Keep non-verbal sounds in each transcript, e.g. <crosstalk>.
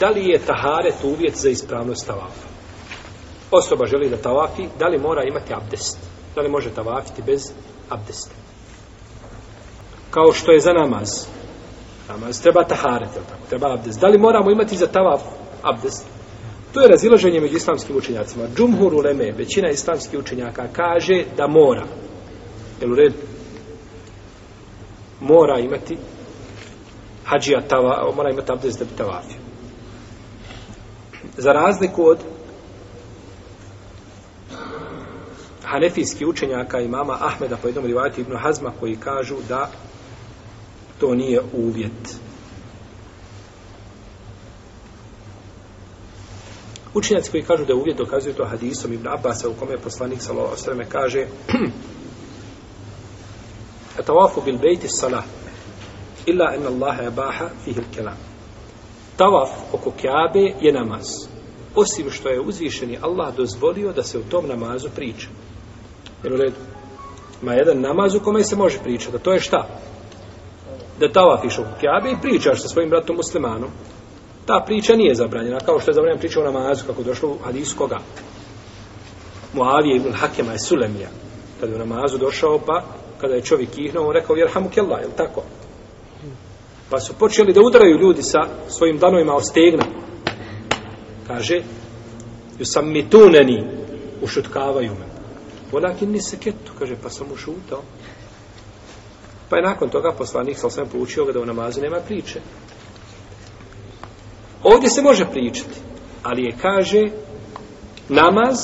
da li je taharet uvjet za ispravnost tavafa. Osoba želi da tavafi, da li mora imati abdest? Da li može tavafiti bez abdesta? Kao što je za namaz. Namaz treba taharet, tako? Treba abdest. Da li moramo imati za tavaf abdest? To je razilaženje među islamskim učenjacima. Džumhur uleme, većina islamskih učenjaka, kaže da mora. Jel u redu? Mora imati hađija tava, mora imati abdest da bi tavafio. Za razliku od hanefijski učenjaka imama Ahmeda po jednom rivati Ibn Hazma koji kažu da to nije uvjet. Učenjaci koji kažu da je uvjet dokazuju to hadisom Ibn Abbasa u kome je poslanik sallallahu alejhi ve selleme kaže Atawafu bil bejti salah illa en Allahe abaha fihi al-kalam. Tawaf oko Kjabe je namaz. Osim što je uzvišeni Allah dozvolio da se u tom namazu priča. Jel u redu? Ma jedan namaz u kome se može pričati. A to je šta? Da tavafiš oko Kjabe i pričaš sa svojim bratom muslimanom. Ta priča nije zabranjena, kao što je zabranjena priča o namazu, kako došlo u hadisu koga? Muavije ibn Hakema je Sulemija. Kada je u namazu došao, pa kada je čovjek ihnuo, on rekao, jerhamu kella, je tako? Pa su počeli da udaraju ljudi sa svojim danovima o stegna. Kaže, ju sam mi tuneni, ušutkavaju me. Volakin ni seketu, kaže, pa sam ušutao. Pa je nakon toga poslanik sam sam poučio ga da u namazu nema priče. Ovdje se može pričati, ali je kaže namaz,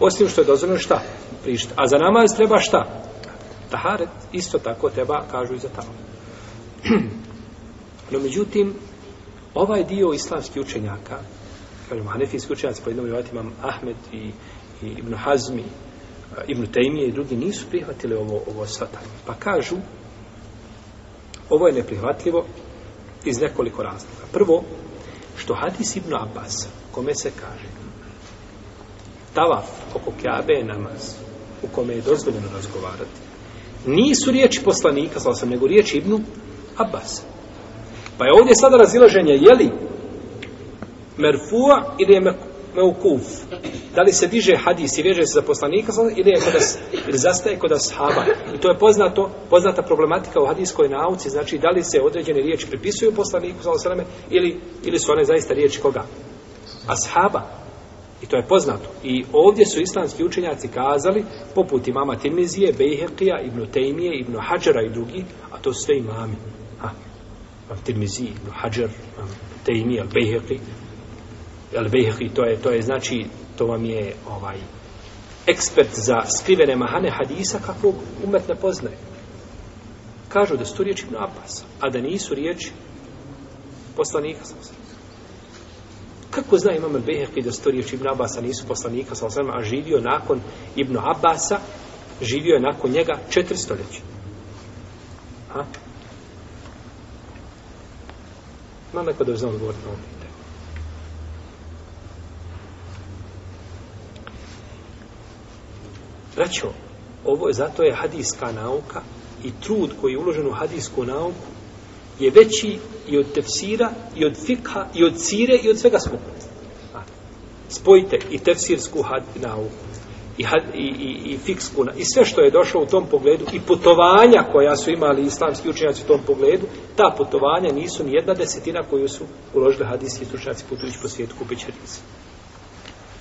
osim što je dozvoljeno šta pričati. A za namaz treba šta? Taharet, isto tako treba, kažu i za tamo. <clears throat> No, međutim, ovaj dio islamskih učenjaka, kažemo, hanefijski učenjaci, po jednom rivati imam Ahmed i, i Ibn Hazmi, Ibn Tejmije i drugi nisu prihvatili ovo, ovo svatanje. Pa kažu, ovo je neprihvatljivo iz nekoliko razloga. Prvo, što hadis Ibn Abbas, kome se kaže, tavaf oko Kjabe je namaz, u kome je dozvoljeno razgovarati, nisu riječi poslanika, svala sam, nego riječi Ibnu Abbas. Pa je ovdje sada razilaženje, je li merfua ili je meukuf? Da li se diže hadis i veže se za poslanika ili, je kod as, ili zastaje kod ashaba? I to je poznato, poznata problematika u hadiskoj nauci, znači da li se određene riječi pripisuju poslaniku sallallahu ili, ili su one zaista riječi koga? Ashaba. I to je poznato. I ovdje su islamski učenjaci kazali, poput imama Tirmizije, Bejheqija, Ibn Tejmije, Ibn Hadžara i drugi, a to su sve imami. Ha. Tirmizi, Ibn Hadžar, Al-Bejheqi, Al-Bejheqi, to je, to je znači, to vam je ovaj ekspert za skrivene mahane hadisa kakvog umet ne poznaje. Kažu da su to riječi Ibn Abbas, a da nisu riječi poslanika sa Kako zna Imam al-Beheqi da su to riječi Ibn Abbasa nisu poslanika sa a živio nakon Ibn Abbasa, živio je nakon njega četiri stoljeća. Ha? Ima neko da zna odgovoriti na ovom pitanju. Braćo, ovo je zato je hadijska nauka i trud koji je uložen u hadijsku nauku je veći i od tefsira, i od fikha, i od cire, i od svega skupa. Spojite i tefsirsku had, nauku, i, had, i, i, i fiksku, i sve što je došlo u tom pogledu, i putovanja koja su imali islamski učenjaci u tom pogledu, ta putovanja nisu ni jedna desetina koju su uložili hadijski stručnjaci putujući po svijetu kupeći hadijski.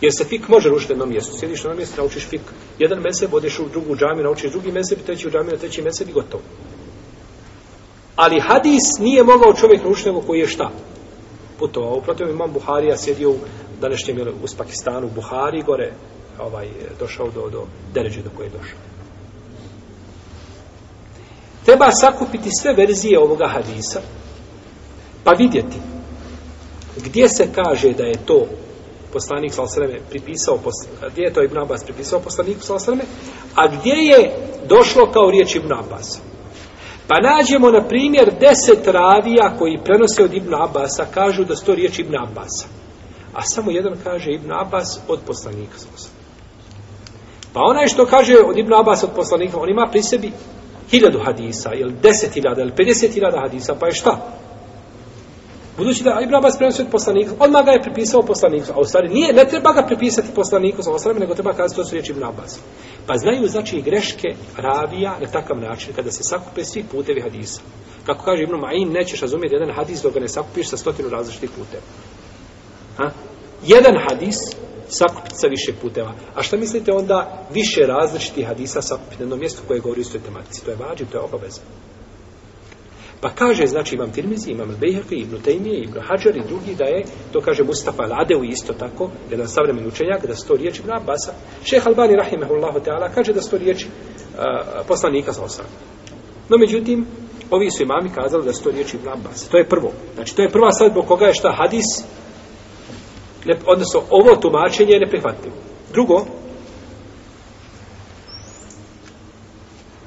Jer se fik može rušiti na jednom mjestu. Sjediš na jednom mjestu, naučiš fik. Jedan meseb, odeš u drugu džamiju, naučiš drugi meseb, treći u džamiju, treći meseb i gotovo. Ali hadis nije mogao čovjek naučiti nego koji je šta? Putovao. Uprotiv imam Buharija sjedio u današnjem u Pakistanu, u Buhari gore, ovaj, e, došao do, do deređe do koje je došao. Treba sakupiti sve verzije ovoga hadisa, pa vidjeti gdje se kaže da je to poslanik Salasreme pripisao, gdje je to Ibn Abbas pripisao poslaniku Salasreme, a gdje je došlo kao riječ Ibn Abbas. Pa nađemo, na primjer, deset ravija koji prenose od Ibn Abbasa, kažu da sto riječ Ibn Abbasa. A samo jedan kaže Ibn Abbas od poslanika Salasreme. Pa onaj što kaže od Ibn Abbas od poslanika, on ima pri sebi hiljadu hadisa, ili deset hiljada, ili pedeset hiljada hadisa, pa je šta? Budući da Ibn Abbas prenosi od poslanika, odmah ga je pripisao poslaniku, a u stvari nije, ne treba ga pripisati poslaniku sa osrame, nego treba kazati to su riječi Ibn Abbas. Pa znaju znači greške ravija na takav način, kada se sakupe svi putevi hadisa. Kako kaže Ibn Ma'in, nećeš razumjeti jedan hadis dok ga ne sakupiš sa stotinu različitih puteva. Ha? Jedan hadis sakupiti sa više puteva. A šta mislite onda više različitih hadisa sakupiti na jednom mjestu koje govori o istoj tematici? To je vađiv, to je obaveza. Pa kaže, znači, imam Tirmizi, imam Bejhefi, Ibn Tejmije, Ibn Hajar i drugi da je, to kaže Mustafa Ladeu isto tako, jedan savremen učenjak, da sto riječi Ibn Abbasa. Šeh Albani, rahimahullahu ta'ala, kaže da sto riječi uh, poslanika sa osam. No, međutim, ovi su imami kazali da sto riječi Ibn Abbas. To je prvo. Znači, to je prva stvar zbog koga je šta hadis, ne, odnosno, ovo tumačenje je neprihvatljivo. Drugo,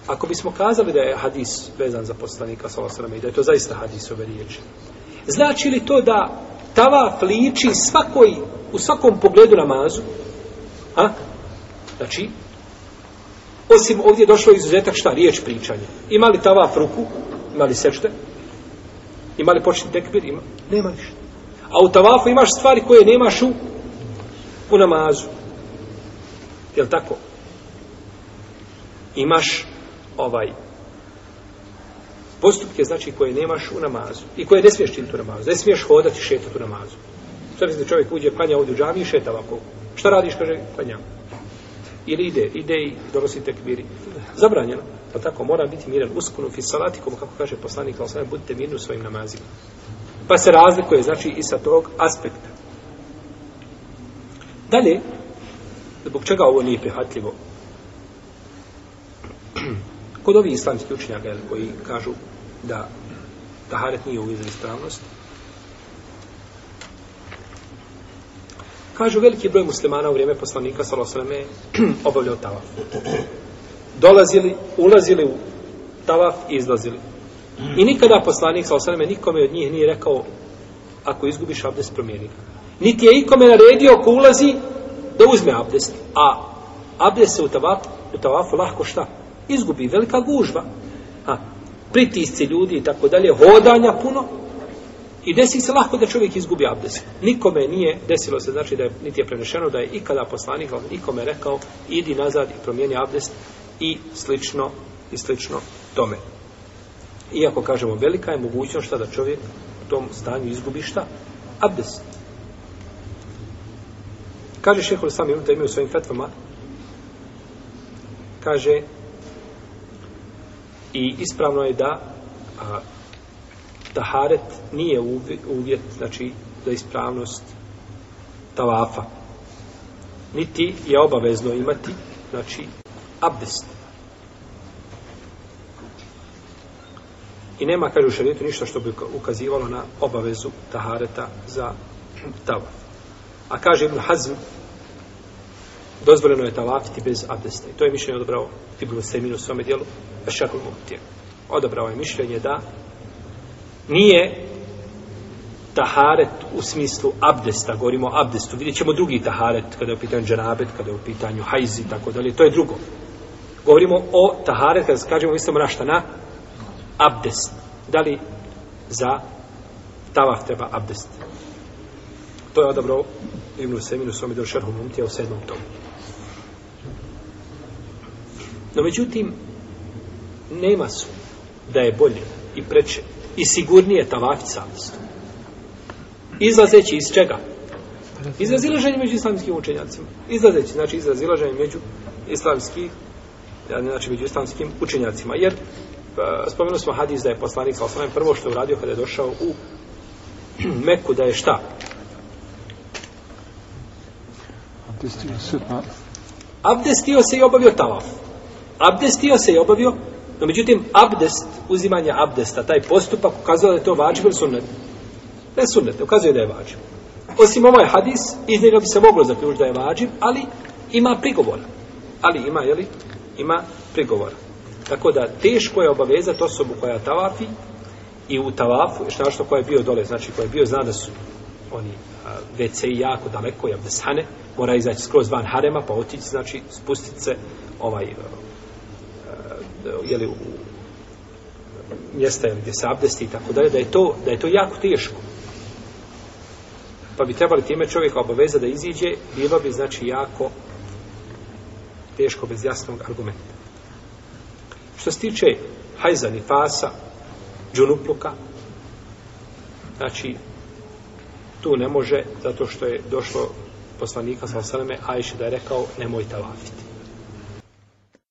Ako bismo kazali da je hadis vezan za poslanika Salosrame i da je to zaista hadis ove riječi, znači li to da tavaf liči svakoj, u svakom pogledu namazu? A? Znači, osim ovdje je došlo izuzetak šta? Riječ pričanje. Ima li tavaf ruku? Ima li sešte? Ima li početni tekbir? Ima. Nema ništa. A u tavafu imaš stvari koje nemaš u, u namazu. Je li tako? Imaš ovaj postupke znači koje nemaš u namazu i koje ne smiješ činiti u namazu. Ne smiješ hodati šetati u namazu. Sada mislim čovjek uđe, klanja ovdje u džami i šeta ovako. Šta radiš, kaže, klanja. Ili ide, ide i donosi tekbiri. Zabranjeno. Pa tako, mora biti miran uskunu fi salatikom, kako kaže poslanik, ali budite mirni u svojim namazima. Pa se razlikuje, znači, i sa tog aspekta. Dalje, zbog čega ovo nije prihatljivo? <clears throat> Kod ovih islamskih učenjaka koji kažu da taharet nije uvijek za ispravnost, kažu veliki broj muslimana u vrijeme poslanika Salosaleme <clears throat> obavljao tavaf. Dolazili, ulazili u tavaf i izlazili. I nikada poslanik Salosaleme nikome od njih nije rekao ako izgubiš abdest promijeni. Niti je ikome naredio ko ulazi da uzme abdest. A abdest se u tavaf, u tavafu lahko šta? izgubi velika gužva. A, pritisci ljudi i tako dalje, hodanja puno, i desi se lahko da čovjek izgubi abdest. Nikome nije desilo se, znači da je, niti je prenešeno da je ikada poslanik, nikome rekao, idi nazad i promijeni abdest i slično, i slično tome. Iako kažemo, velika je mogućnost šta da čovjek u tom stanju izgubi šta? Abdest. Kaže šehol sami da imaju u svojim fetvama, kaže, I ispravno je da a, taharet nije uvjet, znači, za ispravnost tavafa. Niti je obavezno imati, znači, abdest. I nema, kaže u šarijetu, ništa što bi ukazivalo na obavezu tahareta za tavaf. A kaže Ibn Hazm, dozvoljeno je tavafiti bez abdesta. I to je mišljenje odobrao Ibn Seminu u svome dijelu, Ešakul Muhtije. Odobrao je mišljenje da nije taharet u smislu abdesta, govorimo o abdestu, vidjet ćemo drugi taharet, kada je u pitanju džanabet, kada je u pitanju hajzi, tako dalje, to je drugo. Govorimo o taharet, kada kažemo, mislimo na šta, na abdest. Da li za tavaf treba abdest? To je odabrao Ibnu Seminu, svome do šerhu Mumtija u sedmom tomu. No, međutim, nema su da je bolje i preče i sigurnije tavafit savjest. Izlazeći iz čega? Izrazilaženje među islamskim učenjacima. Izlazeći, znači izrazilaženje među islamskih, znači među islamskim učenjacima. Jer spomenuli smo hadis da je poslanik sa osnovim prvo što je uradio kada je došao u <clears throat> Meku da je šta? Abdestio se i obavio tavaf. Abdestio se i obavio No, međutim, abdest, uzimanje abdesta, taj postupak ukazuje da je to vađiv ili sunnet? Ne sunnet, ukazuje da je vađiv. Osim ovaj hadis, iz njega bi se moglo zaključiti da je vađiv, ali ima prigovora. Ali ima, jeli? Ima prigovora. Tako da, teško je obavezati osobu koja tavafi i u tavafu, šta što koja je bio dole, znači koja je bio, zna da su oni WC jako daleko, je abdesane, mora izaći skroz van harema, pa otići, znači spustiti se ovaj, jeli, u mjesta gdje se abdesti i tako dalje, da je to, da je to jako teško. pa bi trebali time čovjeka obaveza da iziđe, bilo bi znači jako teško bez jasnog argumenta. Što se tiče hajza, nifasa, džunupluka, znači tu ne može, zato što je došlo poslanika sa osaleme, Ajše da je rekao, nemoj laviti.